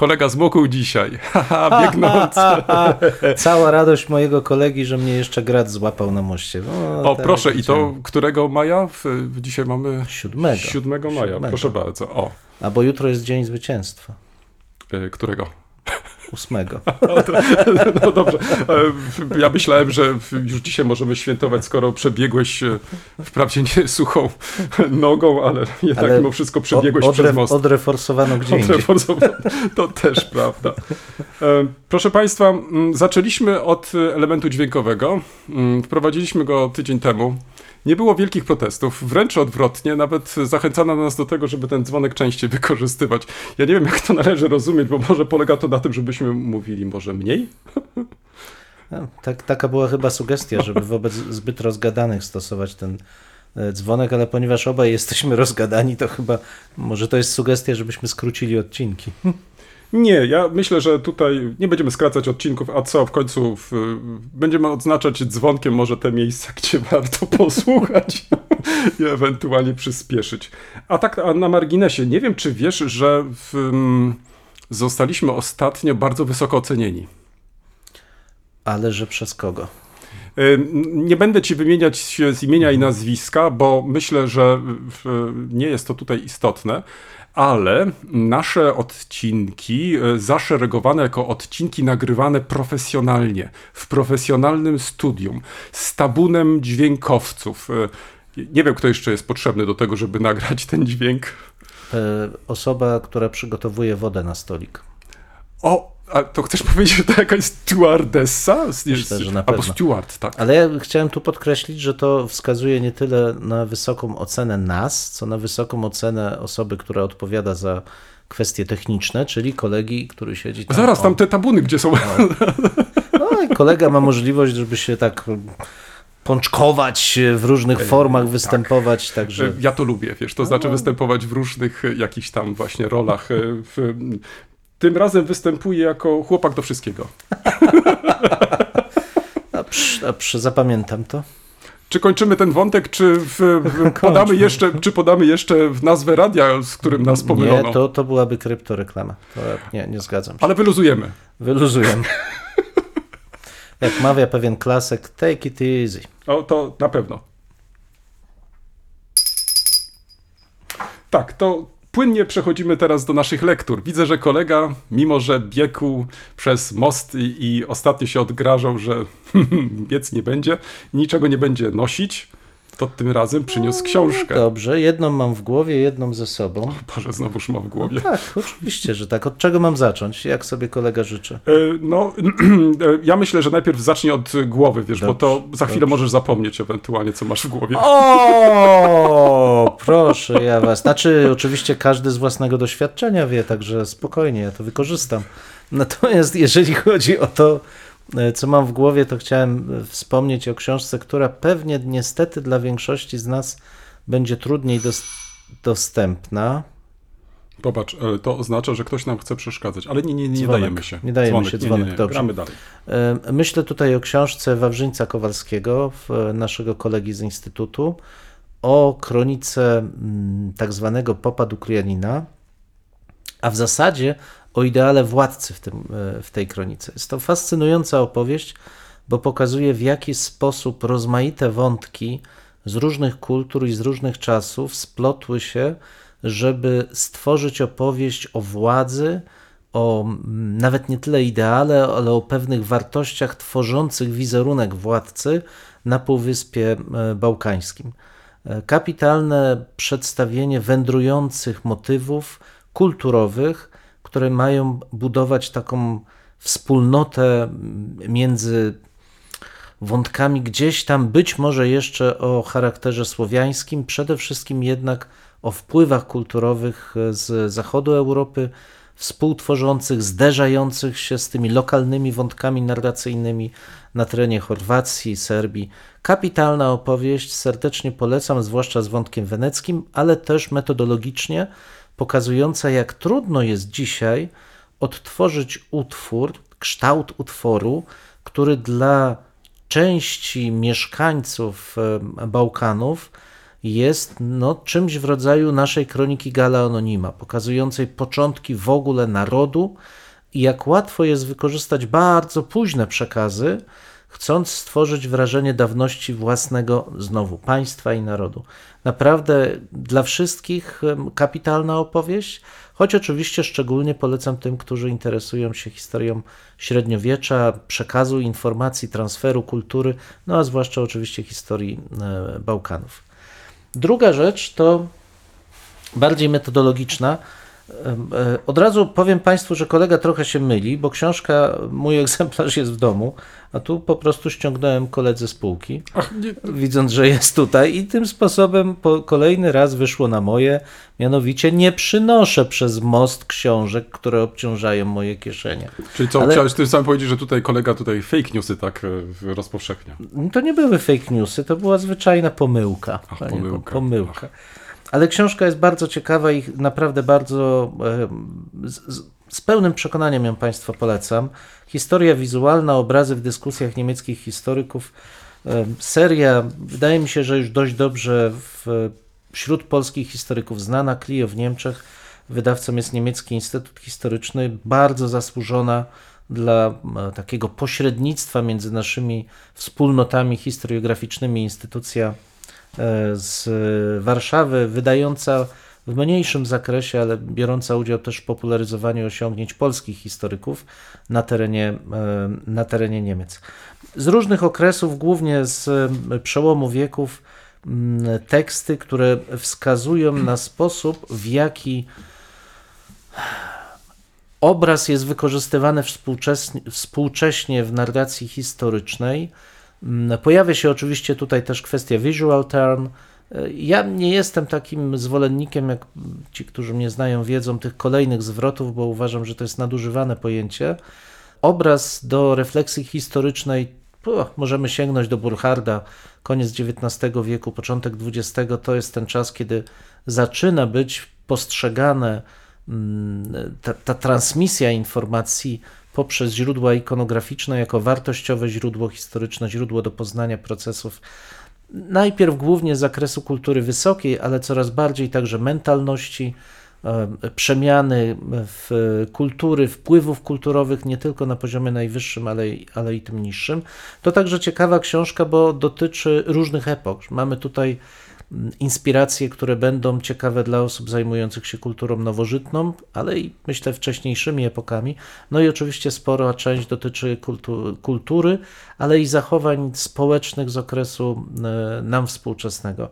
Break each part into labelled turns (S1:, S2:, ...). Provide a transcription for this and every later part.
S1: Kolega zmokł dzisiaj. Haha, biegnący.
S2: Cała radość mojego kolegi, że mnie jeszcze grad złapał na moście. No,
S1: O,
S2: tak,
S1: proszę, i to którego maja? Dzisiaj mamy
S2: Siódmego.
S1: 7 maja.
S2: Siódmego.
S1: Proszę bardzo. O,
S2: A bo jutro jest Dzień Zwycięstwa.
S1: y, którego?
S2: Ósmego.
S1: No dobrze. E, Ja myślałem, że już dzisiaj możemy świętować, skoro przebiegłeś e, wprawdzie nie suchą nogą, ale jednak
S2: Ale
S1: mimo wszystko przebiegłeś
S2: Odre-
S1: przez most.
S2: Odreforsowano gdzie.
S1: Odreforsowano. To też prawda. E, Proszę Państwa, zaczęliśmy od elementu dźwiękowego. Wprowadziliśmy go tydzień temu. Nie było wielkich protestów, wręcz odwrotnie, nawet zachęcano nas do tego, żeby ten dzwonek częściej wykorzystywać. Ja nie wiem, jak to należy rozumieć, bo może polega to na tym, żebyśmy mówili może mniej?
S2: No, tak, taka była chyba sugestia, żeby wobec zbyt rozgadanych stosować ten e, dzwonek, ale ponieważ obaj jesteśmy rozgadani, to chyba może to jest sugestia, żebyśmy skrócili odcinki.
S1: Nie, ja myślę, że tutaj nie będziemy skracać odcinków, a co w końcu w, będziemy odznaczać dzwonkiem może te miejsca, gdzie warto posłuchać i ewentualnie przyspieszyć. A tak a na marginesie, nie wiem czy wiesz, że w, mm, zostaliśmy ostatnio bardzo wysoko ocenieni.
S2: Ale że przez kogo?
S1: Y, Nie będę ci wymieniać się z imienia i nazwiska, bo myślę, że nie jest to tutaj istotne, ale nasze odcinki y, zaszeregowane jako odcinki nagrywane profesjonalnie, w profesjonalnym studium, z tabunem dźwiękowców. Y, Nie wiem, kto jeszcze jest potrzebny do tego, żeby nagrać ten dźwięk.
S2: E, Osoba, która przygotowuje wodę na stolik.
S1: O, a to chcesz powiedzieć, że to jakaś stewardessa?
S2: Myślę, że na
S1: Albo
S2: pewno.
S1: steward, tak.
S2: Ale ja chciałem tu podkreślić, że to wskazuje nie tyle na wysoką ocenę nas, co na wysoką ocenę osoby, która odpowiada za kwestie techniczne, czyli kolegi, który siedzi tam.
S1: Zaraz,
S2: o-
S1: tam te tabuny, gdzie są...
S2: No i kolega ma możliwość, żeby się tak pączkować w różnych formach, występować, także
S1: Ja to lubię, wiesz, to znaczy występować w różnych e, jakichś tam właśnie rolach. e, W, tym razem występuję jako chłopak do wszystkiego.
S2: psz, zapamiętam to.
S1: Czy kończymy ten wątek, czy w, w, podamy, jeszcze, czy podamy jeszcze w nazwę radia, z którym nas pomylono?
S2: Nie, to, to byłaby kryptoreklama. To nie, nie zgadzam się.
S1: Ale wyluzujemy.
S2: Wyluzuję. Jak mawia pewien klasyk, take it easy.
S1: O, to na pewno. Tak, to płynnie przechodzimy teraz do naszych lektur. Widzę, że kolega, mimo że biegł przez most i, i ostatnio się odgrażał, że biec nie będzie, niczego nie będzie nosić, to tym razem przyniósł książkę.
S2: Dobrze, jedną mam w głowie, jedną ze sobą.
S1: Boże, znowuż ma w głowie.
S2: Tak, oczywiście, że tak. Od czego mam zacząć? Jak sobie kolega życzy?
S1: E, No, e, ja myślę, że najpierw zacznij od głowy, wiesz, bo to za chwilę
S2: dobrze.
S1: możesz zapomnieć ewentualnie, co masz w głowie.
S2: O, proszę ja was. Znaczy, oczywiście każdy z własnego doświadczenia wie, także spokojnie, ja to wykorzystam. Natomiast jeżeli chodzi o to, co mam w głowie, to chciałem e, wspomnieć o książce, która pewnie niestety dla większości z nas będzie trudniej dos- dostępna.
S1: Popatrz, e, to oznacza, że ktoś nam chce przeszkadzać, ale nie, nie, nie
S2: Dzwonek.
S1: dajemy się.
S2: Nie dajemy się, dzwonek, dobrze.
S1: Gramy dalej.
S2: E, Myślę tutaj o książce Wawrzyńca Kowalskiego, naszego kolegi z Instytutu, o kronice mm, tak zwanego popa Dukrianina, a w zasadzie o ideale władcy w, tym, e, w tej kronice. Jest to fascynująca opowieść, bo pokazuje w jaki sposób rozmaite wątki z różnych kultur i z różnych czasów splotły się, żeby stworzyć opowieść o władzy, o nawet nie tyle ideale, ale o pewnych wartościach tworzących wizerunek władcy na Półwyspie e, Bałkańskim. E, kapitalne przedstawienie wędrujących motywów kulturowych, które mają budować taką wspólnotę między wątkami gdzieś tam, być może jeszcze o charakterze słowiańskim, przede wszystkim jednak o wpływach kulturowych z zachodu Europy, współtworzących, zderzających się z tymi lokalnymi wątkami narracyjnymi na terenie Chorwacji, Serbii. Kapitalna opowieść, serdecznie polecam, zwłaszcza z wątkiem weneckim, ale też metodologicznie pokazująca, jak trudno jest dzisiaj odtworzyć utwór, kształt utworu, który dla części mieszkańców Bałkanów jest no, czymś w rodzaju naszej kroniki Gala Anonima, pokazującej początki w ogóle narodu i jak łatwo jest wykorzystać bardzo późne przekazy, chcąc stworzyć wrażenie dawności własnego znowu państwa i narodu. Naprawdę dla wszystkich kapitalna opowieść, choć oczywiście szczególnie polecam tym, którzy interesują się historią średniowiecza, przekazu informacji, transferu kultury, no a zwłaszcza oczywiście historii e, Bałkanów. Druga rzecz to bardziej metodologiczna. E, od razu powiem Państwu, że kolega trochę się myli, bo książka, mój egzemplarz jest w domu, a tu po prostu ściągnąłem koledze z półki, Ach, widząc, że jest tutaj i tym sposobem po kolejny raz wyszło na moje, mianowicie nie przynoszę przez most książek, które obciążają moje kieszenie.
S1: Czyli co, Ale... chciałeś tym samym powiedzieć, że tutaj kolega tutaj fake newsy tak e, rozpowszechnia?
S2: To nie były fake newsy, to była zwyczajna pomyłka.
S1: Ach, pomyłka.
S2: pomyłka. Ach. Ale książka jest bardzo ciekawa i naprawdę bardzo z, z pełnym przekonaniem ją Państwu polecam. Historia wizualna, obrazy w dyskusjach niemieckich historyków. Seria, wydaje mi się, że już dość dobrze wśród polskich historyków znana. Clio w Niemczech. Wydawcą jest Niemiecki Instytut Historyczny. Bardzo zasłużona dla takiego pośrednictwa między naszymi wspólnotami historiograficznymi instytucja E, z Warszawy, wydająca w mniejszym zakresie, ale biorąca udział też w popularyzowaniu osiągnięć polskich historyków na terenie, e, na terenie Niemiec. Z różnych okresów, głównie z przełomu wieków, teksty, które wskazują na sposób, w jaki obraz jest wykorzystywany współcześnie, w narracji historycznej Mm, pojawia się oczywiście tutaj też kwestia visual turn. Ja nie jestem takim zwolennikiem, jak ci, którzy mnie znają, wiedzą, tych kolejnych zwrotów, bo uważam, że to jest nadużywane pojęcie. Obraz do refleksji historycznej możemy sięgnąć do Burcharda, koniec XIX wieku, początek XX, to jest ten czas, kiedy zaczyna być postrzegane mm, ta, ta transmisja informacji poprzez źródła ikonograficzne jako wartościowe źródło historyczne, źródło do poznania procesów najpierw głównie z zakresu kultury wysokiej, ale coraz bardziej także mentalności, e, przemiany w kultury, wpływów kulturowych nie tylko na poziomie najwyższym, ale, ale i tym niższym. To także ciekawa książka, bo dotyczy różnych epok. Mamy tutaj inspiracje, które będą ciekawe dla osób zajmujących się kulturą nowożytną, ale i myślę wcześniejszymi epokami. No i oczywiście spora część dotyczy kultu kultury, ale i zachowań społecznych z okresu e, nam współczesnego.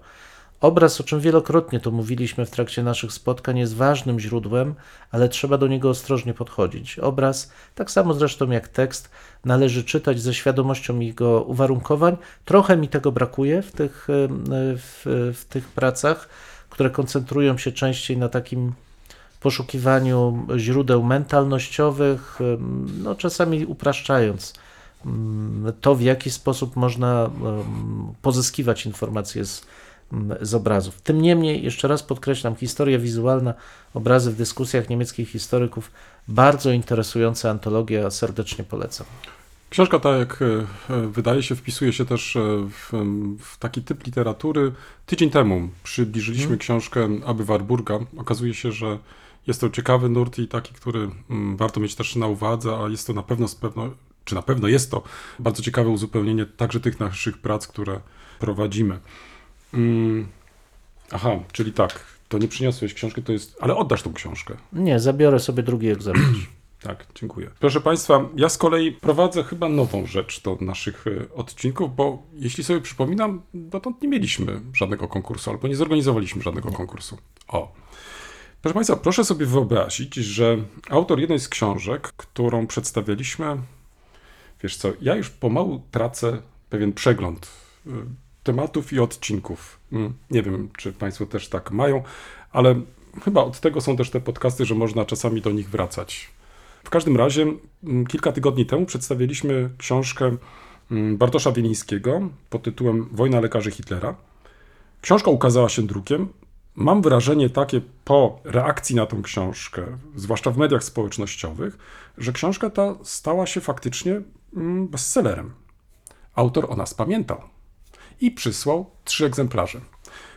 S2: Obraz, o czym wielokrotnie to mówiliśmy w trakcie naszych spotkań, jest ważnym źródłem, ale trzeba do niego ostrożnie podchodzić. Obraz, tak samo zresztą jak tekst, należy czytać ze świadomością jego uwarunkowań. Trochę mi tego brakuje w tych, w, w tych pracach, które koncentrują się częściej na takim poszukiwaniu źródeł mentalnościowych, no czasami upraszczając to, w jaki sposób można pozyskiwać informacje z z obrazów. Tym niemniej, jeszcze raz podkreślam, historia wizualna, obrazy w dyskusjach niemieckich historyków, bardzo interesująca antologia, serdecznie polecam.
S1: Książka ta, jak e, wydaje się, wpisuje się też e, w, w taki typ literatury. Tydzień temu przybliżyliśmy hmm. książkę Aby Warburga. Okazuje się, że jest to ciekawy nurt i taki, który warto mieć też na uwadze, a jest to na pewno, pewno, czy na pewno jest to bardzo ciekawe uzupełnienie także tych naszych prac, które prowadzimy. Mm. Aha, czyli tak, to nie przyniosłeś książki, to jest. Ale oddasz tą książkę.
S2: Nie, zabiorę sobie drugi egzemplarz.
S1: Tak, dziękuję. Proszę Państwa, ja z kolei prowadzę chyba nową rzecz do naszych e, odcinków, bo jeśli sobie przypominam, dotąd nie mieliśmy żadnego konkursu, albo nie zorganizowaliśmy żadnego konkursu. O. Proszę Państwa, proszę sobie wyobrazić, że autor jednej z książek, którą przedstawialiśmy, wiesz co, ja już pomału tracę pewien przegląd y, tematów i odcinków. Mm, Nie wiem, czy Państwo też tak mają, ale chyba od tego są też te podcasty, że można czasami do nich wracać. W każdym razie, mm, kilka tygodni temu przedstawiliśmy książkę mm, Bartosza Wielińskiego pod tytułem Wojna lekarzy Hitlera. Książka ukazała się drukiem. Mam wrażenie takie po reakcji na tą książkę, zwłaszcza w mediach społecznościowych, że książka ta stała się faktycznie bestsellerem. Autor o nas pamiętał i przysłał trzy egzemplarze,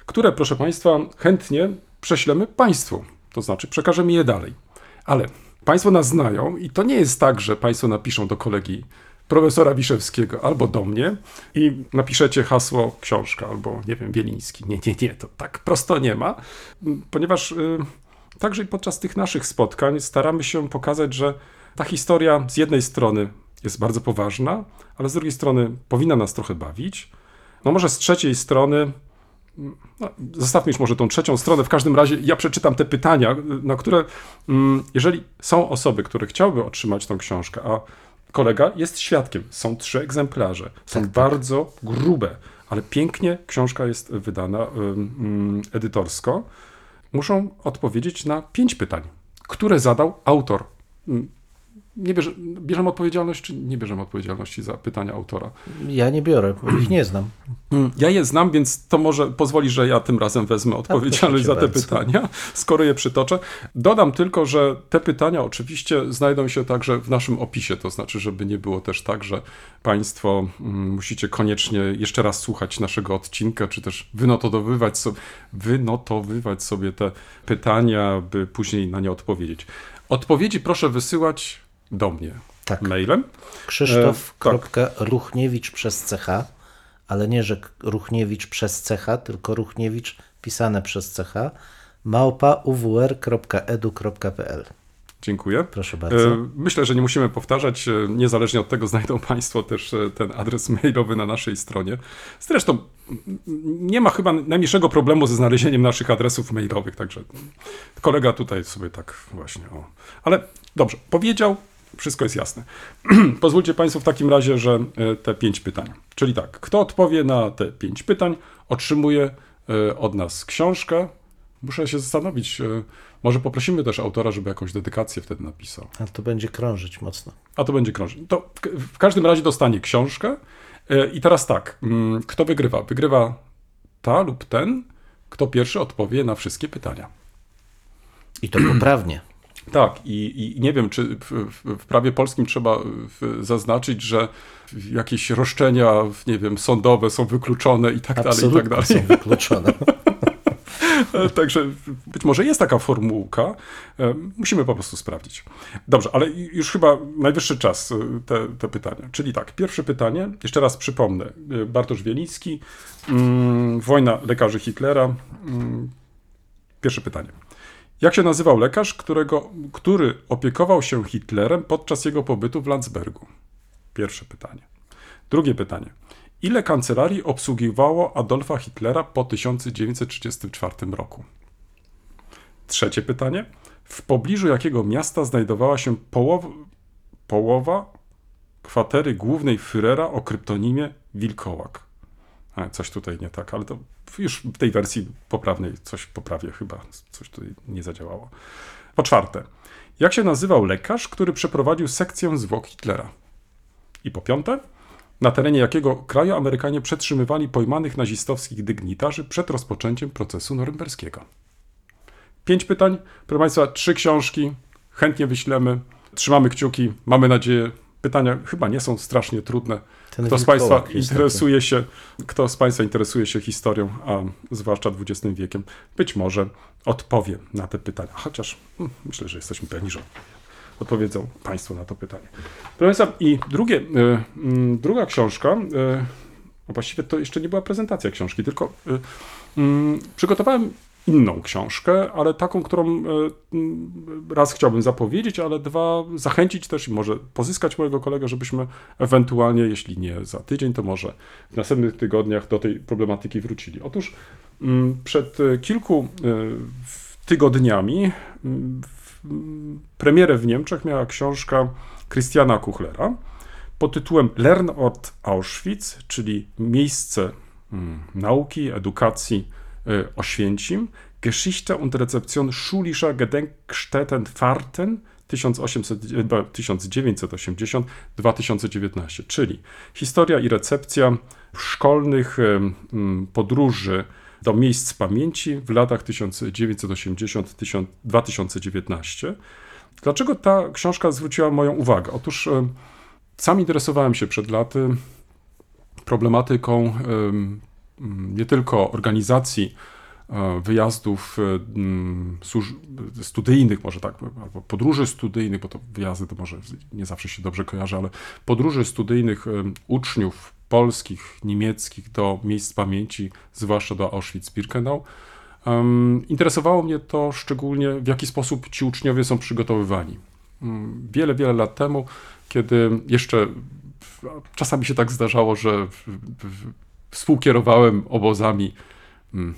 S1: które, proszę Państwa, chętnie prześlemy Państwu, to znaczy przekażemy je dalej. Ale Państwo nas znają i to nie jest tak, że Państwo napiszą do kolegi profesora Wiszewskiego albo do mnie i napiszecie hasło książka albo, nie wiem, Wieliński. Nie, nie, nie, to tak prosto nie ma, ponieważ y, także i podczas tych naszych spotkań staramy się pokazać, że ta historia z jednej strony jest bardzo poważna, ale z drugiej strony powinna nas trochę bawić. No może z trzeciej strony no, zostawmy już może tą trzecią stronę. W każdym razie ja przeczytam te pytania, na które, mm, jeżeli są osoby, które chciałyby otrzymać tą książkę, a kolega jest świadkiem, są trzy egzemplarze, są bardzo grube, ale pięknie książka jest wydana ym, edytorsko, muszą odpowiedzieć na pięć pytań, które zadał autor. Mm, Nie bierze, bierzemy odpowiedzialność, czy nie bierzemy odpowiedzialności za pytania autora?
S2: Ja nie biorę, bo ich nie znam.
S1: Ja je znam, więc to może pozwoli, że ja tym razem wezmę odpowiedzialność za te
S2: bardzo.
S1: pytania, skoro je przytoczę. Dodam tylko, że te pytania oczywiście znajdą się także w naszym opisie, to znaczy, żeby nie było też tak, że Państwo mm, musicie koniecznie jeszcze raz słuchać naszego odcinka, czy też wynotowywać sobie, wynotowywać sobie te pytania, by później na nie odpowiedzieć. Odpowiedzi proszę wysyłać do mnie
S2: Tak.
S1: mailem.
S2: Krzysztof.ruchniewicz przez CH, ale nie, że Ruchniewicz przez CH, tylko Ruchniewicz pisane przez CH, małpa uwr.edu.pl.
S1: Dziękuję.
S2: Proszę bardzo.
S1: E, Myślę, że nie musimy powtarzać. e, Niezależnie od tego znajdą Państwo też e, ten adres mailowy na naszej stronie. Zresztą m, nie ma chyba najmniejszego problemu ze znalezieniem naszych adresów mailowych, także kolega tutaj sobie tak właśnie. O. Ale dobrze, powiedział, wszystko jest jasne. Pozwólcie Państwo w takim razie, że e, te pięć pytań. Czyli tak, kto odpowie na te pięć pytań, otrzymuje e, od nas książkę. Muszę się zastanowić, e, może poprosimy też autora, żeby jakąś dedykację wtedy napisał.
S2: A to będzie krążyć mocno.
S1: A to będzie krążyć. To w- każdym razie dostanie książkę. I teraz tak, mm, kto wygrywa? Wygrywa ta lub ten, kto pierwszy odpowie na wszystkie pytania.
S2: I to poprawnie.
S1: Tak, i, i nie wiem, czy w, w, prawie polskim trzeba zaznaczyć, że jakieś roszczenia, nie wiem, sądowe są wykluczone i tak dalej, i tak
S2: Absolutnie
S1: dalej.
S2: są wykluczone.
S1: Także być może jest taka formułka. E, Musimy po prostu sprawdzić. Dobrze, ale już chyba najwyższy czas e, te, te pytania. Czyli tak, pierwsze pytanie, jeszcze raz przypomnę. E, Bartosz Wieliński, mm, wojna lekarzy Hitlera. Mm, Pierwsze pytanie. Jak się nazywał lekarz, którego, który opiekował się Hitlerem podczas jego pobytu w Landsbergu? Pierwsze pytanie. Drugie pytanie. Ile kancelarii obsługiwało Adolfa Hitlera po 1934 roku? Trzecie pytanie. W pobliżu jakiego miasta znajdowała się połow, połowa kwatery głównej Führera o kryptonimie Wilkołak? A, coś tutaj nie tak, ale to już w tej wersji poprawnej coś poprawię chyba, coś tutaj nie zadziałało. Po czwarte. Jak się nazywał lekarz, który przeprowadził sekcję zwłok Hitlera? I po piąte, na terenie jakiego kraju Amerykanie przetrzymywali pojmanych nazistowskich dygnitarzy przed rozpoczęciem procesu norymberskiego. Pięć pytań, proszę Państwa, trzy książki, chętnie wyślemy, trzymamy kciuki, mamy nadzieję, pytania chyba nie są strasznie trudne.
S2: Ten
S1: Kto z Państwa interesuje się, kto z Państwa interesuje się historią, a zwłaszcza XX wiekiem, być może odpowie na te pytania. Chociaż hmm, myślę, że jesteśmy pewni, że odpowiedzą Państwo na to pytanie. Proszę Państwa, i drugie, y, mm, druga książka, y, właściwie to jeszcze nie była prezentacja książki, tylko y, mm, przygotowałem inną książkę, ale taką, którą raz chciałbym zapowiedzieć, ale dwa zachęcić też i może pozyskać mojego kolegę, żebyśmy ewentualnie, jeśli nie za tydzień, to może w następnych tygodniach do tej problematyki wrócili. Otóż przed kilku tygodniami premierę w Niemczech miała książka Christiana Kuchlera pod tytułem Lernort Auschwitz, czyli miejsce nauki, edukacji Oświęcim, Geschichte und Rezeption schulischer Gedenkstätten Fahrten 1980-2019, czyli historia i recepcja szkolnych mm, podróży do miejsc pamięci w latach 1980-2019. Dlaczego ta książka zwróciła moją uwagę? Otóż e, sam interesowałem się przed laty problematyką nie tylko organizacji e, wyjazdów e, studyjnych, może tak, albo podróży studyjnych, bo to wyjazdy to może nie zawsze się dobrze kojarzy, ale podróży studyjnych uczniów polskich, niemieckich do miejsc pamięci, zwłaszcza do Auschwitz-Birkenau. Interesowało mnie to szczególnie, w jaki sposób ci uczniowie są przygotowywani. Um, wiele, wiele lat temu, kiedy jeszcze czasami się tak zdarzało, że współkierowałem obozami. Um,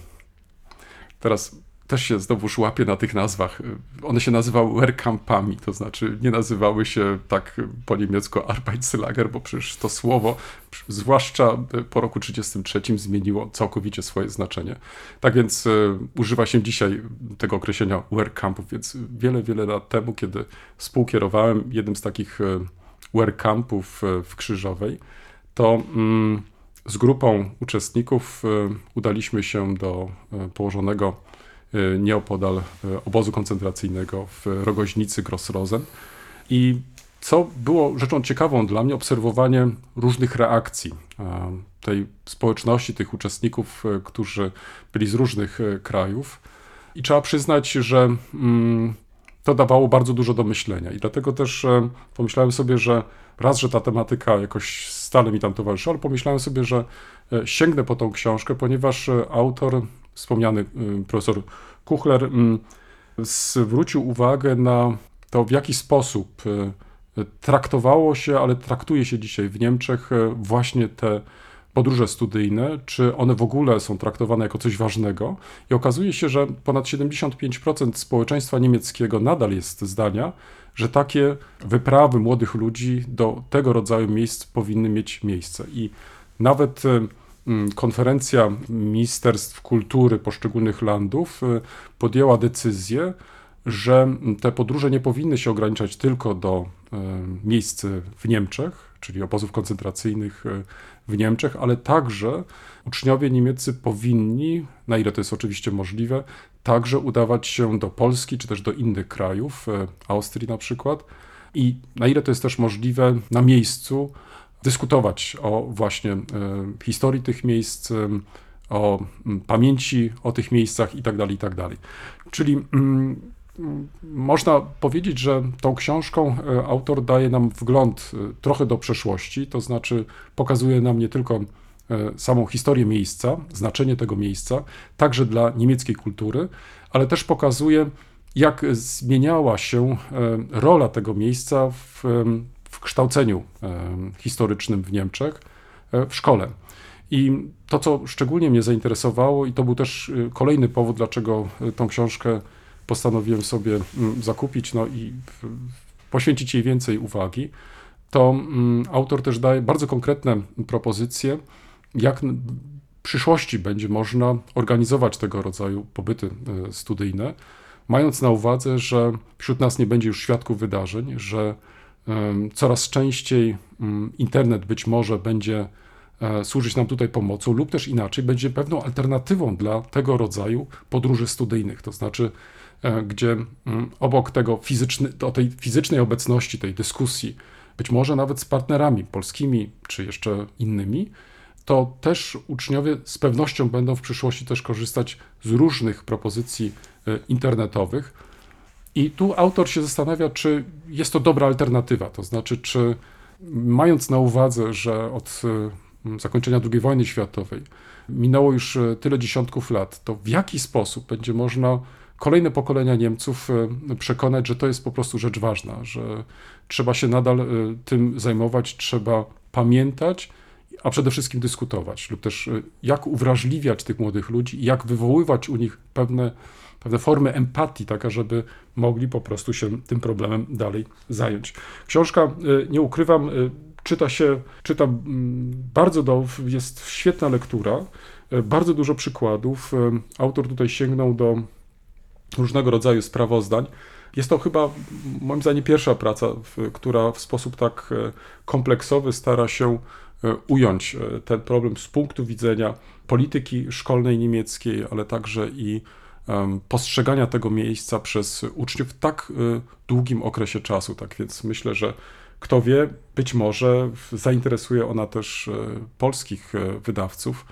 S1: teraz też się znowuż łapię na tych nazwach. One się nazywały Werkampami, to znaczy nie nazywały się tak po niemiecku Arbeitslager, bo przecież to słowo, zwłaszcza po roku 1933, zmieniło całkowicie swoje znaczenie. Tak więc e, używa się dzisiaj tego określenia Werkampów, więc wiele, wiele lat temu, kiedy współkierowałem jednym z takich e, Werkampów e, w Krzyżowej, to mm, z grupą uczestników udaliśmy się do położonego Y, nieopodal y, obozu koncentracyjnego w Rogoźnicy Grossrosen. I co było rzeczą ciekawą dla mnie, obserwowanie różnych reakcji tej społeczności, tych uczestników, y, którzy byli z różnych krajów. I trzeba przyznać, że mm, to dawało bardzo dużo do myślenia. I dlatego też pomyślałem sobie, że raz, że ta tematyka jakoś stale mi tam towarzyszy, ale pomyślałem sobie, że sięgnę po tą książkę, ponieważ autor wspomniany y, profesor Kuchler mm, zwrócił uwagę na to, w jaki sposób traktowało się, ale traktuje się dzisiaj w Niemczech właśnie te podróże studyjne, czy one w ogóle są traktowane jako coś ważnego. I okazuje się, że ponad 75% społeczeństwa niemieckiego nadal jest zdania, że takie wyprawy młodych ludzi do tego rodzaju miejsc powinny mieć miejsce. I nawet Mm, konferencja ministerstw kultury poszczególnych landów y, podjęła decyzję, że te podróże nie powinny się ograniczać tylko do y, miejsc w Niemczech, czyli obozów koncentracyjnych w Niemczech, ale także uczniowie niemieccy powinni, na ile to jest oczywiście możliwe, także udawać się do Polski czy też do innych krajów, Austrii na przykład. I na ile to jest też możliwe, na miejscu dyskutować o właśnie e, historii tych miejsc, e, o pamięci o tych miejscach itd. Tak itd. Tak Czyli mm, można powiedzieć, że tą książką e, autor daje nam wgląd trochę do przeszłości, to znaczy pokazuje nam nie tylko samą historię miejsca, znaczenie tego miejsca, także dla niemieckiej kultury, ale też pokazuje, jak zmieniała się rola tego miejsca w w kształceniu historycznym w Niemczech e, w szkole. I to, co szczególnie mnie zainteresowało, i to był też e, kolejny powód, dlaczego e, tą książkę postanowiłem sobie mm, zakupić no i poświęcić jej więcej uwagi, to mm, autor też daje bardzo konkretne propozycje, jak w przyszłości będzie można organizować tego rodzaju pobyty studyjne, mając na uwadze, że wśród nas nie będzie już świadków wydarzeń, że Coraz częściej mm, internet być może będzie e, służyć nam tutaj pomocą, lub też inaczej, będzie pewną alternatywą dla tego rodzaju podróży studyjnych. To znaczy, e, gdzie mm, obok tego fizyczny, tej fizycznej obecności, tej dyskusji, być może nawet z partnerami polskimi czy jeszcze innymi, to też uczniowie z pewnością będą w przyszłości też korzystać z różnych propozycji e, internetowych. I tu autor się zastanawia, czy jest to dobra alternatywa, to znaczy, czy mając na uwadze, że od mm, zakończenia II wojny światowej, minęło już e, tyle dziesiątków lat, to w jaki sposób będzie można kolejne pokolenia Niemców e, przekonać, że to jest po prostu rzecz ważna, że trzeba się nadal e, tym zajmować, trzeba pamiętać, a przede wszystkim dyskutować, lub też jak uwrażliwiać tych młodych ludzi jak wywoływać u nich pewne, pewne formy empatii, taka, żeby mogli po prostu się tym problemem dalej zająć. Książka, nie ukrywam, czyta się, czyta mm, bardzo do, jest świetna lektura, bardzo dużo przykładów. Autor tutaj sięgnął do różnego rodzaju sprawozdań. Jest to chyba, moim zdaniem, pierwsza praca, która w sposób tak kompleksowy stara się ująć e, ten problem z punktu widzenia polityki szkolnej niemieckiej, ale także i postrzegania tego miejsca przez uczniów w tak długim okresie czasu. Tak więc myślę, że kto wie, być może zainteresuje ona też polskich wydawców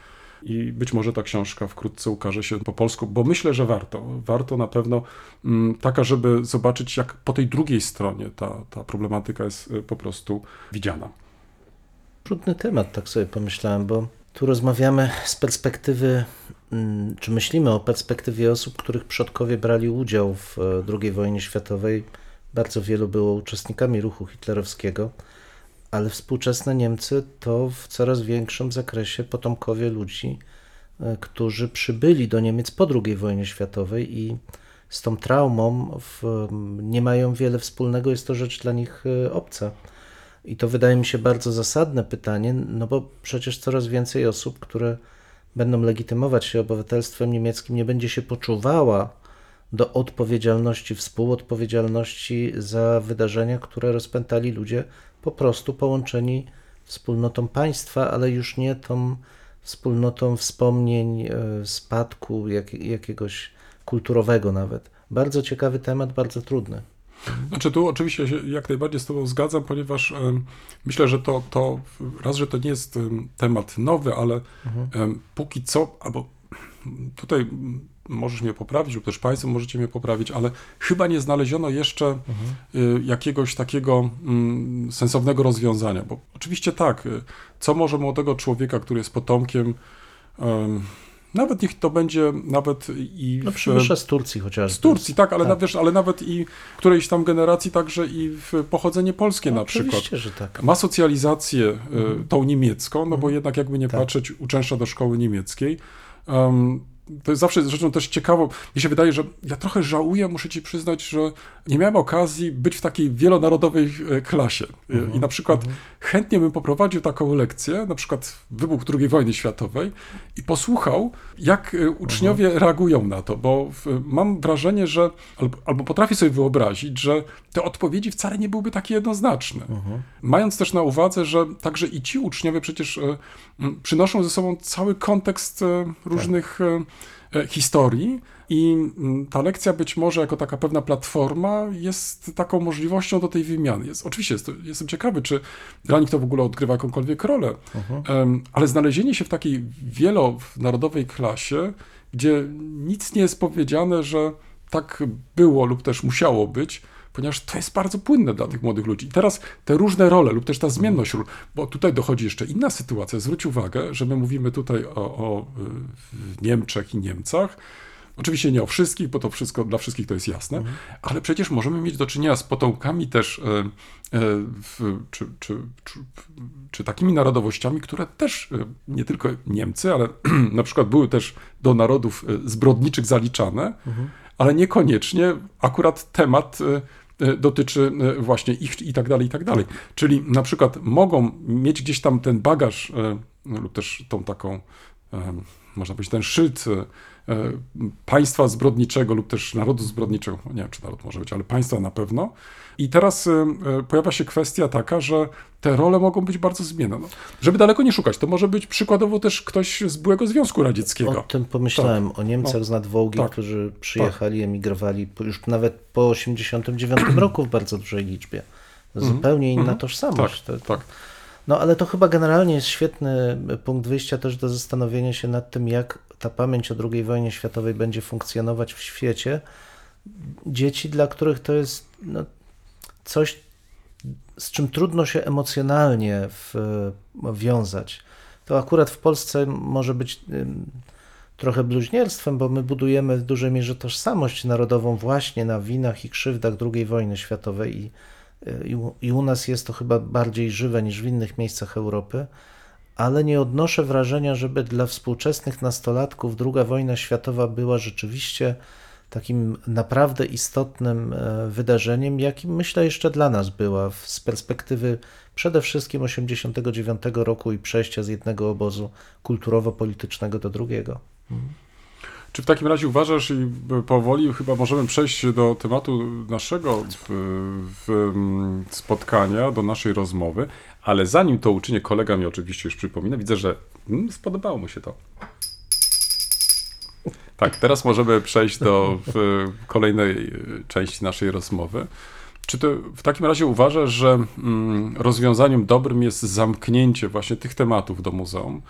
S1: i być może ta książka wkrótce ukaże się po polsku, bo myślę, że warto. Warto na pewno mm, taka, żeby zobaczyć, jak po tej drugiej stronie ta, ta problematyka jest po prostu widziana.
S2: Trudny temat, tak sobie pomyślałem, bo tu rozmawiamy z perspektywy, mm, czy myślimy o perspektywie osób, których przodkowie brali udział w e, II wojnie światowej. Bardzo wielu było uczestnikami ruchu hitlerowskiego ale współczesne Niemcy to w coraz większym zakresie potomkowie ludzi, e, którzy przybyli do Niemiec po II wojnie światowej i z tą traumą w, nie mają wiele wspólnego, jest to rzecz dla nich e, obca. I to wydaje mi się bardzo zasadne pytanie, no bo przecież coraz więcej osób, które będą legitymować się obywatelstwem niemieckim, nie będzie się poczuwała do odpowiedzialności, współodpowiedzialności za wydarzenia, które rozpętali ludzie po prostu połączeni wspólnotą państwa, ale już nie tą wspólnotą wspomnień, e, spadku jak, jakiegoś kulturowego nawet. Bardzo ciekawy temat, bardzo trudny.
S1: Znaczy tu oczywiście się jak najbardziej z Tobą zgadzam, ponieważ myślę, że to, to raz, że to nie jest temat nowy, ale mhm. póki co, albo tutaj możesz mnie poprawić, lub też Państwo możecie mnie poprawić, ale chyba nie znaleziono jeszcze mhm. jakiegoś takiego mm, sensownego rozwiązania. Bo oczywiście tak, y, co może młodego człowieka, który jest potomkiem, nawet niech to będzie nawet i.
S2: No przybysza z Turcji chociażby.
S1: Z Turcji, tak, ale, tak. wiesz, ale nawet i którejś tam generacji, także i w pochodzenie polskie
S2: no,
S1: na przykład.
S2: że tak.
S1: Ma socjalizację mhm. tą niemiecką, no mhm. bo jednak jakby nie tak. patrzeć, uczęszcza do szkoły niemieckiej. Um, to jest zawsze rzeczą też ciekawą. Mi się wydaje, że ja trochę żałuję, muszę ci przyznać, że nie miałem okazji być w takiej wielonarodowej e, klasie. I mhm, na przykład mhm. chętnie bym poprowadził taką lekcję, na przykład wybuch II wojny światowej i posłuchał, jak e, uczniowie mhm. reagują na to, bo mam wrażenie, że albo, albo potrafię sobie wyobrazić, że te odpowiedzi wcale nie byłyby takie jednoznaczne. Mając też na uwadze, że także i ci uczniowie przecież e, przynoszą ze sobą cały kontekst różnych tak E, historii i mm, ta lekcja być może jako taka pewna platforma jest taką możliwością do tej wymiany. Jest, oczywiście jest, jestem ciekawy, czy dla nich to w ogóle odgrywa jakąkolwiek rolę, uh-huh. ale znalezienie się w takiej wielonarodowej klasie, gdzie nic nie jest powiedziane, że tak było lub też musiało być, ponieważ to jest bardzo płynne dla tych młodych ludzi. I teraz te różne role lub też ta zmienność ról, bo tutaj dochodzi jeszcze inna sytuacja. Zwróć uwagę, że my mówimy tutaj o, o Niemczech i Niemcach, Oczywiście nie o wszystkich, bo to wszystko dla wszystkich to jest jasne, mhm. ale przecież możemy mieć do czynienia z potomkami też, e, e, w, czy, czy, czy, czy, takimi narodowościami, które też e, nie tylko Niemcy, ale na przykład były też do narodów zbrodniczych zaliczane, mhm. ale niekoniecznie akurat temat E, dotyczy e, właśnie ich i tak dalej, i tak dalej. Czyli na przykład mogą mieć gdzieś tam ten bagaż e, lub też tą taką, można powiedzieć, ten szyld państwa zbrodniczego lub też narodu zbrodniczego, nie wiem czy naród może być, ale państwa na pewno, i teraz y, y, pojawia się kwestia taka, że te role mogą być bardzo zmienne. No, żeby daleko nie szukać, to może być przykładowo też ktoś z byłego Związku Radzieckiego.
S2: O tym pomyślałem, tak. o Niemcach no. z nadwołgi, tak. którzy przyjechali, tak. emigrowali już nawet po 89 roku w bardzo dużej liczbie. Mhm. Zupełnie inna -hmm. tożsamość.
S1: Tak, tak.
S2: No ale to chyba generalnie jest świetny punkt wyjścia też do zastanowienia się nad tym, jak ta pamięć o II wojnie światowej będzie funkcjonować w świecie. Dzieci, dla których to jest no, coś, z czym trudno się emocjonalnie w, wiązać. to akurat w Polsce może być trochę bluźnierstwem, bo my budujemy w dużej mierze tożsamość narodową właśnie na winach i krzywdach II wojny światowej i, i, i u nas jest to chyba bardziej żywe niż w innych miejscach Europy, ale nie odnoszę wrażenia, żeby dla współczesnych nastolatków II wojna światowa była rzeczywiście takim naprawdę istotnym e, wydarzeniem, jakim myślę jeszcze dla nas była z perspektywy przede wszystkim 89 roku i przejścia z jednego obozu kulturowo-politycznego do drugiego.
S1: Czy w takim razie uważasz, i powoli chyba możemy przejść do tematu naszego w, w spotkania, do naszej rozmowy, ale zanim to uczynię, kolega mi oczywiście już przypomina, widzę, że hmm, spodobało mu się to. Tak, teraz możemy przejść do kolejnej części naszej rozmowy. Czy to w takim razie uważasz, że mm, rozwiązaniem dobrym jest zamknięcie właśnie tych tematów do muzeum?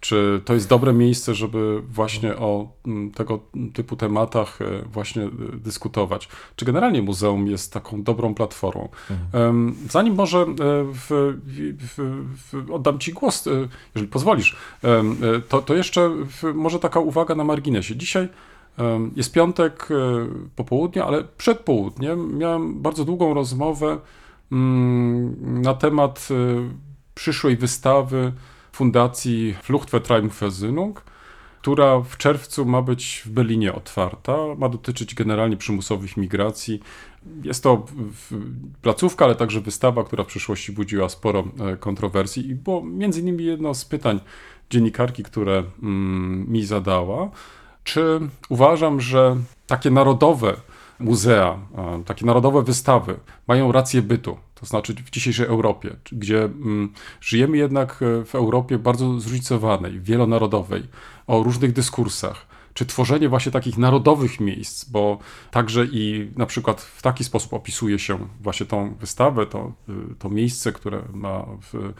S1: Czy to jest dobre miejsce, żeby właśnie o mm, tego typu tematach e, właśnie e, dyskutować? Czy generalnie muzeum jest taką dobrą platformą? Mhm. Zanim może e, w, w, w, oddam Ci głos, jeżeli pozwolisz, to, to jeszcze może taka uwaga na marginesie. Dzisiaj jest piątek po południu, ale przed południem miałem bardzo długą rozmowę mm, na temat przyszłej wystawy Fundacji Fluchtvertreibung Versöhnung, która w czerwcu ma być w Berlinie otwarta. Ma dotyczyć generalnie przymusowych migracji. Jest to placówka, ale także wystawa, która w przyszłości budziła sporo e, kontrowersji i było między innymi jedno z pytań dziennikarki, które mm, mi zadała, czy uważam, że takie narodowe muzea, takie narodowe wystawy mają rację bytu, to znaczy w dzisiejszej Europie, gdzie mm, żyjemy jednak e, w Europie bardzo zróżnicowanej, wielonarodowej, o różnych dyskursach. Czy tworzenie właśnie takich narodowych miejsc, bo także i na przykład w taki sposób opisuje się właśnie tą wystawę, to, y, to miejsce, które ma w,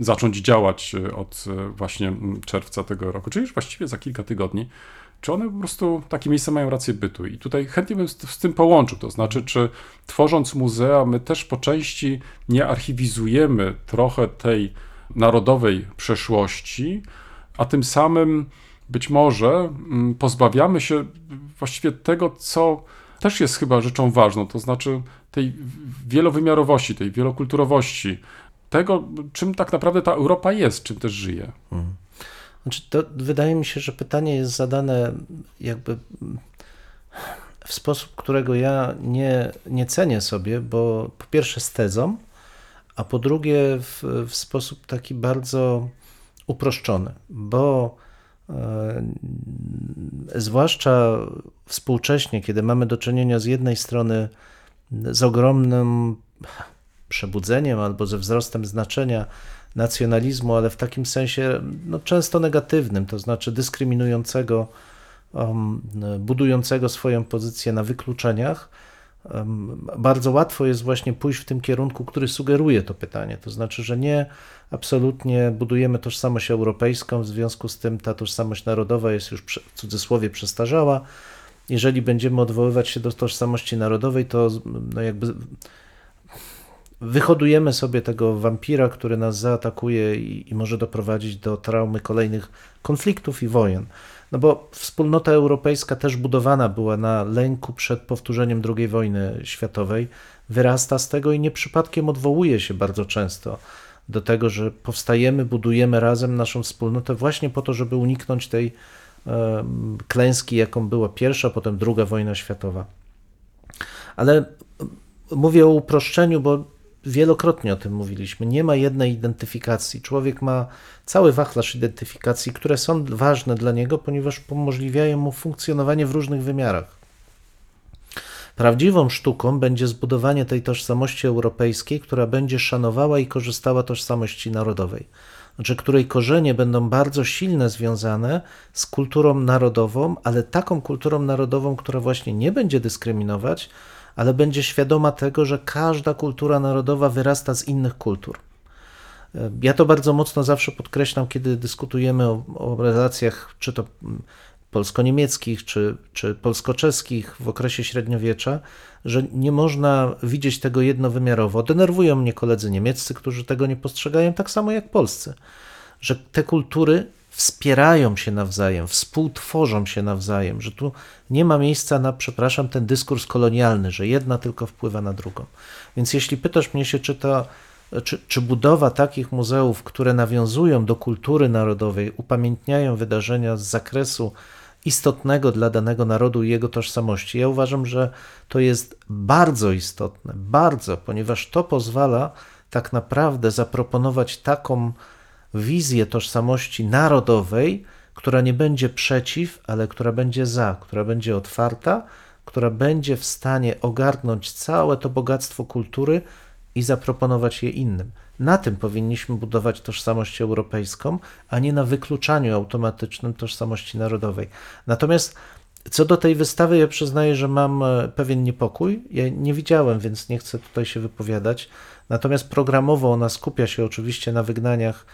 S1: zacząć działać e, od e, właśnie mm, czerwca tego roku, czyli już właściwie za kilka tygodni czy one po prostu, takie miejsca mają rację bytu. I tutaj chętnie bym z, z, tym połączył, to znaczy, czy tworząc muzea, my też po części nie archiwizujemy trochę tej narodowej przeszłości, a tym samym być może mm, pozbawiamy się właściwie tego, co też jest chyba rzeczą ważną, to znaczy tej wielowymiarowości, tej wielokulturowości, tego, czym tak naprawdę ta Europa jest, czym też żyje. Mhm.
S2: Znaczy to wydaje mi się, że pytanie jest zadane jakby w sposób, którego ja nie, nie cenię sobie, bo po pierwsze z tezą, a po drugie w, w sposób taki bardzo uproszczony, bo e, zwłaszcza współcześnie, kiedy mamy do czynienia z jednej strony z ogromnym przebudzeniem albo ze wzrostem znaczenia nacjonalizmu, ale w takim sensie no, często negatywnym, to znaczy dyskryminującego, um, budującego swoją pozycję na wykluczeniach. Um, bardzo łatwo jest właśnie pójść w tym kierunku, który sugeruje to pytanie. To znaczy, że nie absolutnie budujemy tożsamość europejską, w związku z tym ta tożsamość narodowa jest już w cudzysłowie przestarzała. Jeżeli będziemy odwoływać się do tożsamości narodowej, to no jakby wyhodujemy sobie tego wampira, który nas zaatakuje i, i, może doprowadzić do traumy kolejnych konfliktów i wojen. No bo wspólnota europejska też budowana była na lęku przed powtórzeniem II wojny światowej, wyrasta z tego i nie przypadkiem odwołuje się bardzo często do tego, że powstajemy, budujemy razem naszą wspólnotę właśnie po to, żeby uniknąć tej e, klęski, jaką była pierwsza, potem druga wojna światowa. Ale mówię o uproszczeniu, bo wielokrotnie o tym mówiliśmy. Nie ma jednej identyfikacji. Człowiek ma cały wachlarz identyfikacji, które są ważne dla niego, ponieważ umożliwiają mu funkcjonowanie w różnych wymiarach. Prawdziwą sztuką będzie zbudowanie tej tożsamości europejskiej, która będzie szanowała i korzystała tożsamości narodowej, znaczy której korzenie będą bardzo silne związane z kulturą narodową, ale taką kulturą narodową, która właśnie nie będzie dyskryminować, ale będzie świadoma tego, że każda kultura narodowa wyrasta z innych kultur. Ja to bardzo mocno zawsze podkreślam, kiedy dyskutujemy o, o relacjach, czy to polsko-niemieckich, czy, czy polsko-czeskich w okresie średniowiecza, że nie można widzieć tego jednowymiarowo. Denerwują mnie koledzy niemieccy, którzy tego nie postrzegają tak samo jak polscy że te kultury wspierają się nawzajem, współtworzą się nawzajem, że tu nie ma miejsca na, przepraszam, ten dyskurs kolonialny, że jedna tylko wpływa na drugą. Więc jeśli pytasz mnie się, czy to czy, czy budowa takich muzeów, które nawiązują do kultury narodowej, upamiętniają wydarzenia z zakresu istotnego dla danego narodu i jego tożsamości. Ja uważam, że to jest bardzo istotne, bardzo, ponieważ to pozwala tak naprawdę zaproponować taką wizję tożsamości narodowej, która nie będzie przeciw, ale która będzie za, która będzie otwarta, która będzie w stanie ogarnąć całe to bogactwo kultury i zaproponować je innym. Na tym powinniśmy budować tożsamość europejską, a nie na wykluczaniu automatycznym tożsamości narodowej. Natomiast co do tej wystawy, ja przyznaję, że mam e, pewien niepokój. Ja nie widziałem, więc nie chcę tutaj się wypowiadać. Natomiast programowo ona skupia się oczywiście na wygnaniach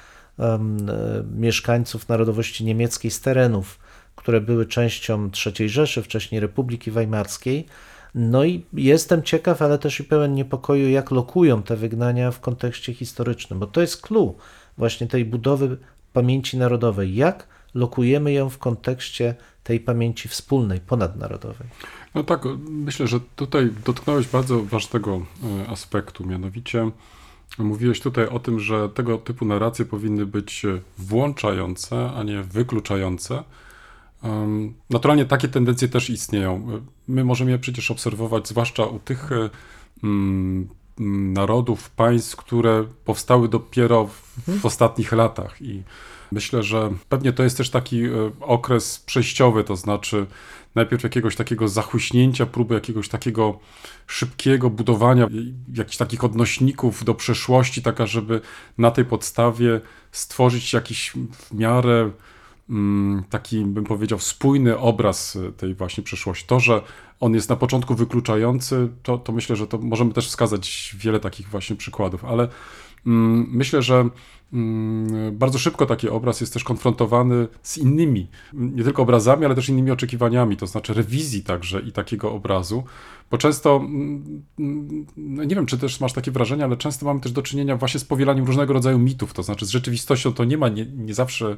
S2: mieszkańców narodowości niemieckiej z terenów, które były częścią III Rzeszy, wcześniej Republiki Weimarskiej. No i jestem ciekaw, ale też i pełen niepokoju, jak lokują te wygnania w kontekście historycznym, bo to jest clue właśnie tej budowy pamięci narodowej. Jak lokujemy ją w kontekście tej pamięci wspólnej, ponadnarodowej?
S1: No tak, myślę, że tutaj dotknąłeś bardzo ważnego e, aspektu, mianowicie mówiłeś tutaj o tym, że tego typu narracje powinny być włączające, a nie wykluczające. Naturalnie takie tendencje też istnieją. My możemy je przecież obserwować, zwłaszcza u tych e, mm, narodów, państw, które powstały dopiero w, w mhm. ostatnich latach. I myślę, że pewnie to jest też taki e, okres przejściowy, to znaczy najpierw jakiegoś takiego zachuśnięcia, próby jakiegoś takiego szybkiego budowania jakichś takich odnośników do przeszłości, taka, żeby na tej podstawie stworzyć jakiś w miarę taki, bym powiedział, spójny obraz tej właśnie przeszłości. To, że on jest na początku wykluczający, to, to myślę, że to możemy też wskazać wiele takich właśnie przykładów, ale mm, myślę, że mm, bardzo szybko taki obraz jest też konfrontowany z innymi, nie tylko obrazami, ale też innymi oczekiwaniami, to znaczy rewizji także i takiego obrazu, bo często, mm, mm, no nie wiem, czy też masz takie wrażenie, ale często mamy też do czynienia właśnie z powielaniem różnego rodzaju mitów, to znaczy z rzeczywistością to nie ma, nie, nie zawsze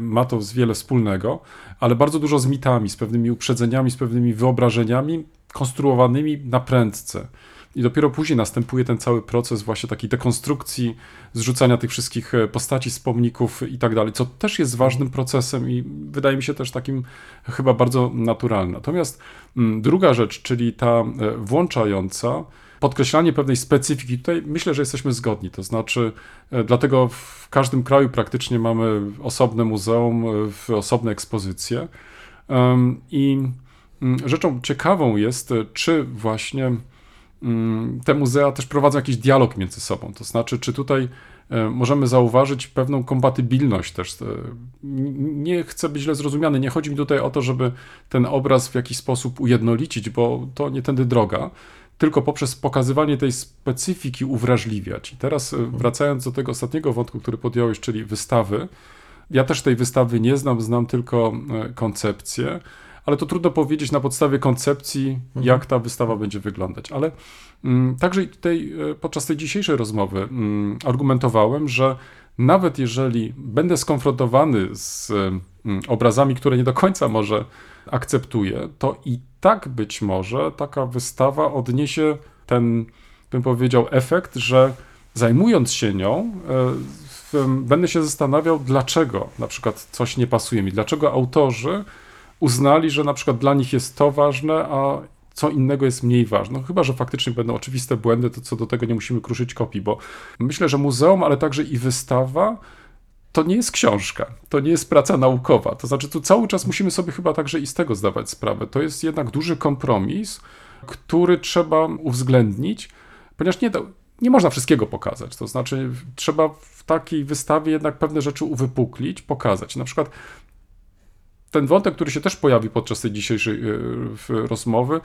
S1: ma to wiele wspólnego, ale bardzo dużo z mitami, z pewnymi uprzedzeniami, z pewnymi wyobrażeniami konstruowanymi na prędce. I dopiero później następuje ten cały proces właśnie takiej dekonstrukcji, zrzucania tych wszystkich e, postaci z pomników i tak dalej, co też jest ważnym procesem i wydaje mi się też takim chyba bardzo naturalnym. Natomiast mm, druga rzecz, czyli ta e, włączająca, podkreślanie pewnej specyfiki, tutaj myślę, że jesteśmy zgodni. To znaczy, e, dlatego w każdym kraju praktycznie mamy osobne muzeum, osobne ekspozycje. I mm, rzeczą ciekawą jest, czy właśnie te muzea też prowadzą jakiś dialog między sobą. To znaczy, czy tutaj e, możemy zauważyć pewną kompatybilność też. E, nie chcę być źle zrozumiany, nie chodzi mi tutaj o to, żeby ten obraz w jakiś sposób ujednolicić, bo to nie tędy droga, tylko poprzez pokazywanie tej specyfiki uwrażliwiać. I teraz e, wracając do tego ostatniego wątku, który podjąłeś, czyli wystawy, ja też tej wystawy nie znam, znam tylko koncepcję ale to trudno powiedzieć na podstawie koncepcji, mhm. jak ta wystawa będzie wyglądać. Ale mm, także tutaj e, podczas tej dzisiejszej rozmowy mm, argumentowałem, że nawet jeżeli będę skonfrontowany z mm, obrazami, które nie do końca może akceptuję, to i tak być może taka wystawa odniesie ten, bym powiedział, efekt, że zajmując się nią, e, będę się zastanawiał, dlaczego na przykład coś nie pasuje mi, dlaczego autorzy uznali, że na przykład dla nich jest to ważne, a co innego jest mniej ważne. No, chyba, że faktycznie będą oczywiste błędy, to co do tego nie musimy kruszyć kopii, bo myślę, że muzeum, ale także i wystawa to nie jest książka, to nie jest praca naukowa. To znaczy, tu cały czas musimy sobie chyba także i z tego zdawać sprawę. To jest jednak duży kompromis, który trzeba uwzględnić, ponieważ nie, nie można wszystkiego pokazać. To znaczy, trzeba w takiej wystawie jednak pewne rzeczy uwypuklić, pokazać. Na przykład ten wątek, który się też pojawił podczas tej dzisiejszej e, rozmowy,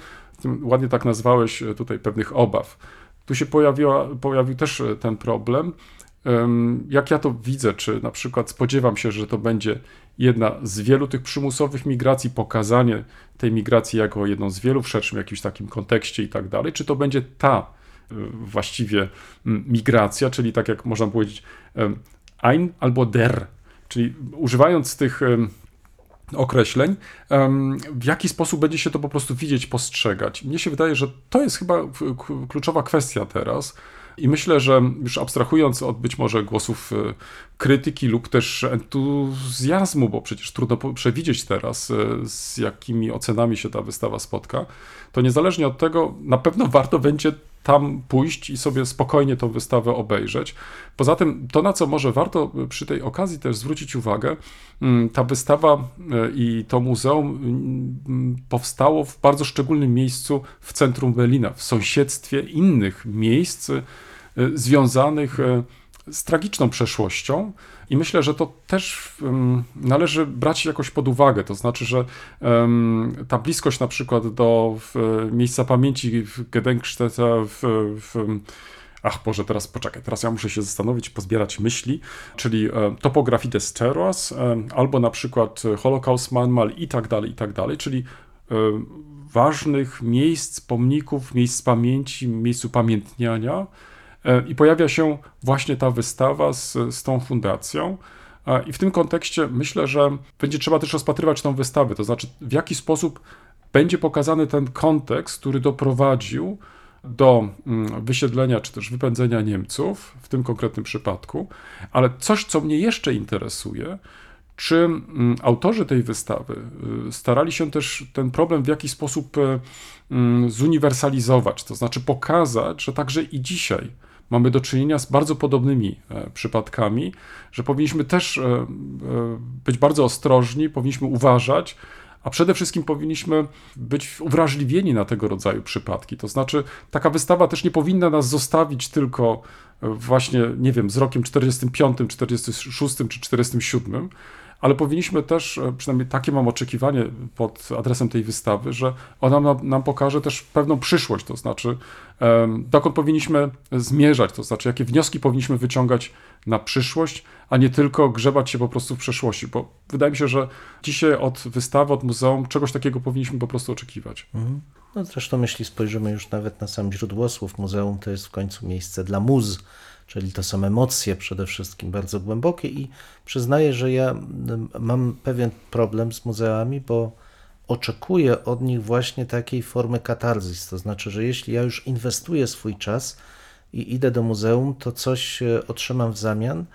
S1: ładnie tak nazwałeś e, tutaj pewnych obaw. Tu się pojawiła, pojawił też e, ten problem. Jak ja to widzę, czy na przykład spodziewam się, że to będzie jedna z wielu tych przymusowych migracji, pokazanie tej migracji jako jedną z wielu w szerszym jakimś takim kontekście i tak dalej, czy to będzie ta właściwie migracja, czyli tak jak można powiedzieć, ein albo der, czyli używając tych określeń, w jaki sposób będzie się to po prostu widzieć, postrzegać. Mnie się wydaje, że to jest chyba kluczowa kwestia teraz. I myślę, że już abstrahując od być może głosów e, krytyki lub też entuzjazmu, bo przecież trudno przewidzieć teraz, e, z jakimi ocenami się ta wystawa spotka, to niezależnie od tego, na pewno warto będzie tam pójść i sobie spokojnie tą wystawę obejrzeć. Poza tym, to na co może warto przy tej okazji też zwrócić uwagę, mm, ta wystawa e, i to muzeum mm, powstało w bardzo szczególnym miejscu w centrum Berlina, w sąsiedztwie innych miejsc e, związanych e, z tragiczną przeszłością. I myślę, że to też um, należy brać jakoś pod uwagę. To znaczy, że um, ta bliskość na przykład do w, miejsca pamięci w Gedenkstätte, w, w Ach Boże, teraz poczekaj, teraz ja muszę się zastanowić, pozbierać myśli, czyli e, topografii des Terrors, e, albo na przykład Holocaust Manual i tak dalej, i tak dalej, czyli e, ważnych miejsc, pomników, miejsc pamięci, miejsc upamiętniania, E, I pojawia się właśnie ta wystawa z, z tą fundacją. E, I w tym kontekście myślę, że będzie trzeba też rozpatrywać tą wystawę, to znaczy w jaki sposób będzie pokazany ten kontekst, który doprowadził do mm, wysiedlenia czy też wypędzenia Niemców w tym konkretnym przypadku. Ale coś, co mnie jeszcze interesuje, czy mm, autorzy tej wystawy y, starali się też ten problem w jakiś sposób y, mm, zuniwersalizować, to znaczy pokazać, że także i dzisiaj mamy do czynienia z bardzo podobnymi e, przypadkami, że powinniśmy też e, e, być bardzo ostrożni, powinniśmy uważać, a przede wszystkim powinniśmy być uwrażliwieni na tego rodzaju przypadki. To znaczy, taka wystawa też nie powinna nas zostawić tylko właśnie, nie wiem, z rokiem 45, 46 czy 47, ale powinniśmy też, e, przynajmniej takie mam oczekiwanie pod adresem tej wystawy, że ona nam, nam pokaże też pewną przyszłość, to znaczy dokąd powinniśmy zmierzać, to znaczy jakie wnioski powinniśmy wyciągać na przyszłość, a nie tylko grzebać się po prostu w przeszłości, bo wydaje mi się, że dzisiaj od wystawy, od muzeum czegoś takiego powinniśmy po prostu oczekiwać. Mhm.
S2: No zresztą jeśli spojrzymy już nawet na sam źródło słów, muzeum to jest w końcu miejsce dla muz, czyli to są emocje przede wszystkim bardzo głębokie i przyznaję, że ja mam pewien problem z muzeami, bo oczekuję od nich właśnie takiej formy katarzis, to znaczy, że jeśli ja już inwestuję swój czas i idę do muzeum, to coś e, otrzymam w zamian.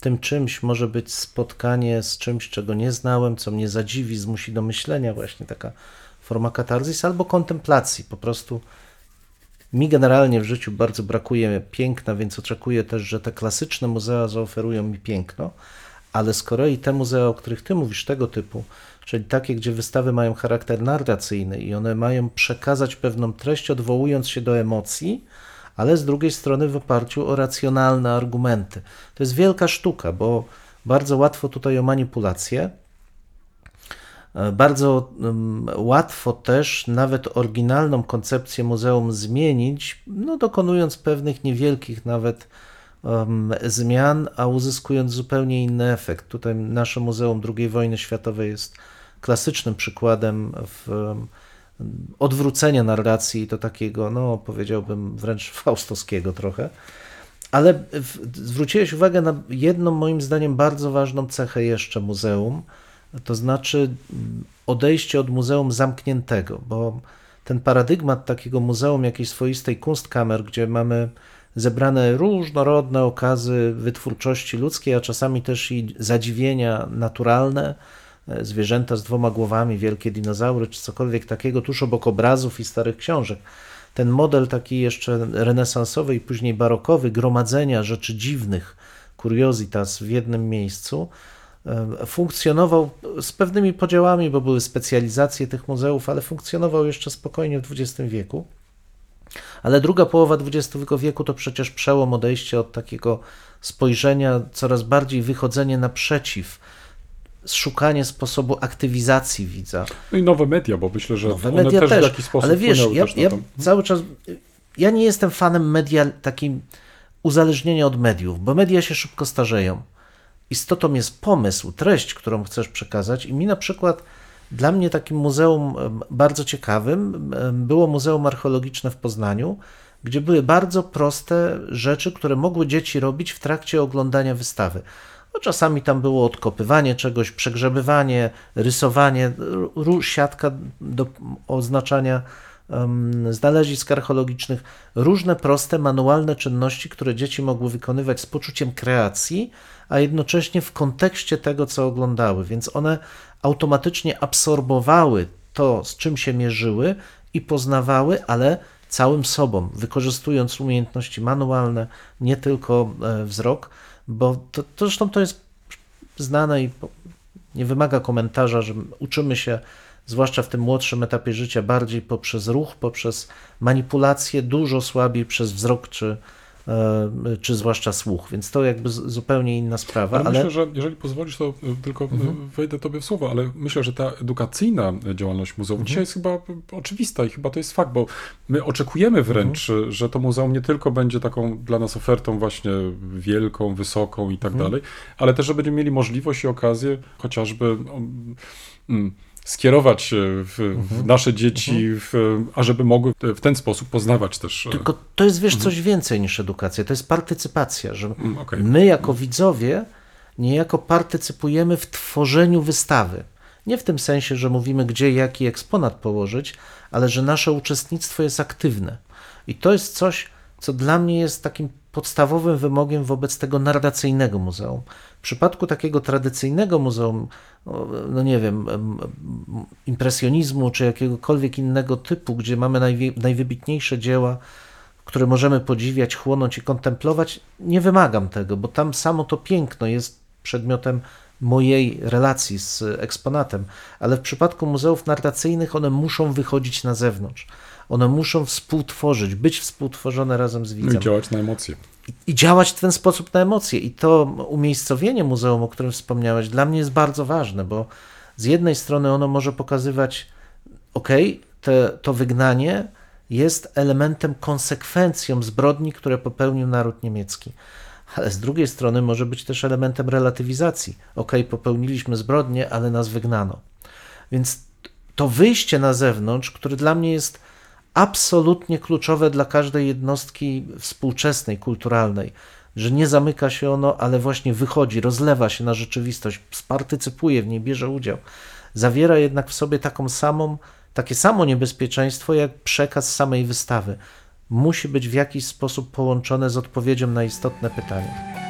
S2: Tym czymś może być spotkanie z czymś, czego nie znałem, co mnie zadziwi, zmusi do myślenia, właśnie taka forma katarzis albo kontemplacji, po prostu mi generalnie w życiu bardzo brakuje piękna, więc oczekuję też, że te klasyczne muzea zaoferują mi piękno, ale z kolei te muzea, o których ty mówisz, tego typu, czyli takie, gdzie wystawy mają charakter narracyjny i one mają przekazać pewną treść, odwołując się do emocji, ale z drugiej strony w oparciu o racjonalne argumenty. To jest wielka sztuka, bo bardzo łatwo tutaj o manipulację, bardzo łatwo też nawet oryginalną koncepcję muzeum zmienić, no, dokonując pewnych niewielkich nawet um, zmian, a uzyskując zupełnie inny efekt. Tutaj nasze Muzeum II Wojny Światowej jest klasycznym przykładem w, um, odwrócenia narracji do takiego, no powiedziałbym wręcz faustowskiego trochę. Ale w, zwróciłeś uwagę na jedną moim zdaniem bardzo ważną cechę jeszcze muzeum, to znaczy odejście od muzeum zamkniętego, bo ten paradygmat takiego muzeum, jakiejś swoistej kunstkamer, gdzie mamy zebrane różnorodne okazy wytwórczości ludzkiej, a czasami też i zadziwienia naturalne, e, zwierzęta z dwoma głowami, wielkie dinozaury, czy cokolwiek takiego, tuż obok obrazów i starych książek. Ten model taki jeszcze renesansowy i później barokowy, gromadzenia rzeczy dziwnych, kuriositas w jednym miejscu, funkcjonował z pewnymi podziałami, bo były specjalizacje tych muzeów, ale funkcjonował jeszcze spokojnie w XX wieku. Ale druga połowa XX wieku to przecież przełom odejście od takiego spojrzenia, coraz bardziej wychodzenie naprzeciw, szukanie sposobu aktywizacji widza.
S1: No i nowe media, bo myślę, że
S2: nowe media też, w jakiś sposób Ale wiesz, ja, ja cały czas, ja nie jestem fanem media takim uzależnienia od mediów, bo media się szybko starzeją istotą jest pomysł, treść, którą chcesz przekazać. I mi na przykład, dla mnie takim muzeum bardzo ciekawym było Muzeum Archeologiczne w Poznaniu, gdzie były bardzo proste rzeczy, które mogły dzieci robić w trakcie oglądania wystawy. No, czasami tam było odkopywanie czegoś, przegrzebywanie, rysowanie, siatka do oznaczania em, znalezisk archeologicznych, różne proste, manualne czynności, które dzieci mogły wykonywać z poczuciem kreacji, a jednocześnie w kontekście tego, co oglądały, więc one automatycznie absorbowały to, z czym się mierzyły i poznawały, ale całym sobą, wykorzystując umiejętności manualne, nie tylko e, wzrok, bo to, to zresztą to jest znane i nie wymaga komentarza, że uczymy się, zwłaszcza w tym młodszym etapie życia, bardziej poprzez ruch, poprzez manipulację, dużo słabiej przez wzrok czy, e, czy zwłaszcza słuch, więc to jakby zupełnie inna sprawa,
S1: Ale,
S2: ale,
S1: myślę, że jeżeli pozwolisz, to y, tylko y, wejdę tobie w słowo, ale myślę, że ta edukacyjna działalność muzeum dzisiaj jest chyba oczywista i chyba to jest fakt, bo my oczekujemy wręcz, y, że to muzeum nie tylko będzie taką dla nas ofertą właśnie wielką, wysoką i tak dalej, ale też, że będziemy mieli możliwość i okazję chociażby um, mm, skierować się w, w nasze dzieci, w, ażeby mogły w ten sposób poznawać też. e,
S2: tylko to jest, wiesz, coś więcej niż edukacja, to jest partycypacja, że
S1: Mm, okej.
S2: my jako widzowie niejako partycypujemy w tworzeniu wystawy. Nie w tym sensie, że mówimy, gdzie jaki eksponat położyć, ale że nasze uczestnictwo jest aktywne. I to jest coś, co dla mnie jest takim podstawowym wymogiem wobec tego narracyjnego muzeum. W przypadku takiego tradycyjnego muzeum, o, no nie wiem, em, em, impresjonizmu czy jakiegokolwiek innego typu, gdzie mamy najwie, najwybitniejsze dzieła, które możemy podziwiać, chłonąć i kontemplować, nie wymagam tego, bo tam samo to piękno jest przedmiotem mojej relacji z eksponatem, ale w przypadku muzeów narracyjnych one muszą wychodzić na zewnątrz. One muszą współtworzyć, być współtworzone razem z
S1: No i
S2: widzem
S1: działać na emocje.
S2: i działać w ten sposób na emocje. I to umiejscowienie muzeum, o którym wspomniałeś, dla mnie jest bardzo ważne, bo z jednej strony ono może pokazywać, ok, te, to wygnanie jest elementem, konsekwencją zbrodni, które popełnił naród niemiecki. Ale z drugiej strony może być też elementem relatywizacji. Ok, popełniliśmy zbrodnię, ale nas wygnano. Więc to wyjście na zewnątrz, które dla mnie jest absolutnie kluczowe dla każdej jednostki współczesnej, kulturalnej, że nie zamyka się ono, ale właśnie wychodzi, rozlewa się na rzeczywistość, partycypuje w niej, bierze udział. Zawiera jednak w sobie taką samą, takie samo niebezpieczeństwo jak przekaz samej wystawy. Musi być w jakiś sposób połączone z odpowiedzią na istotne pytanie.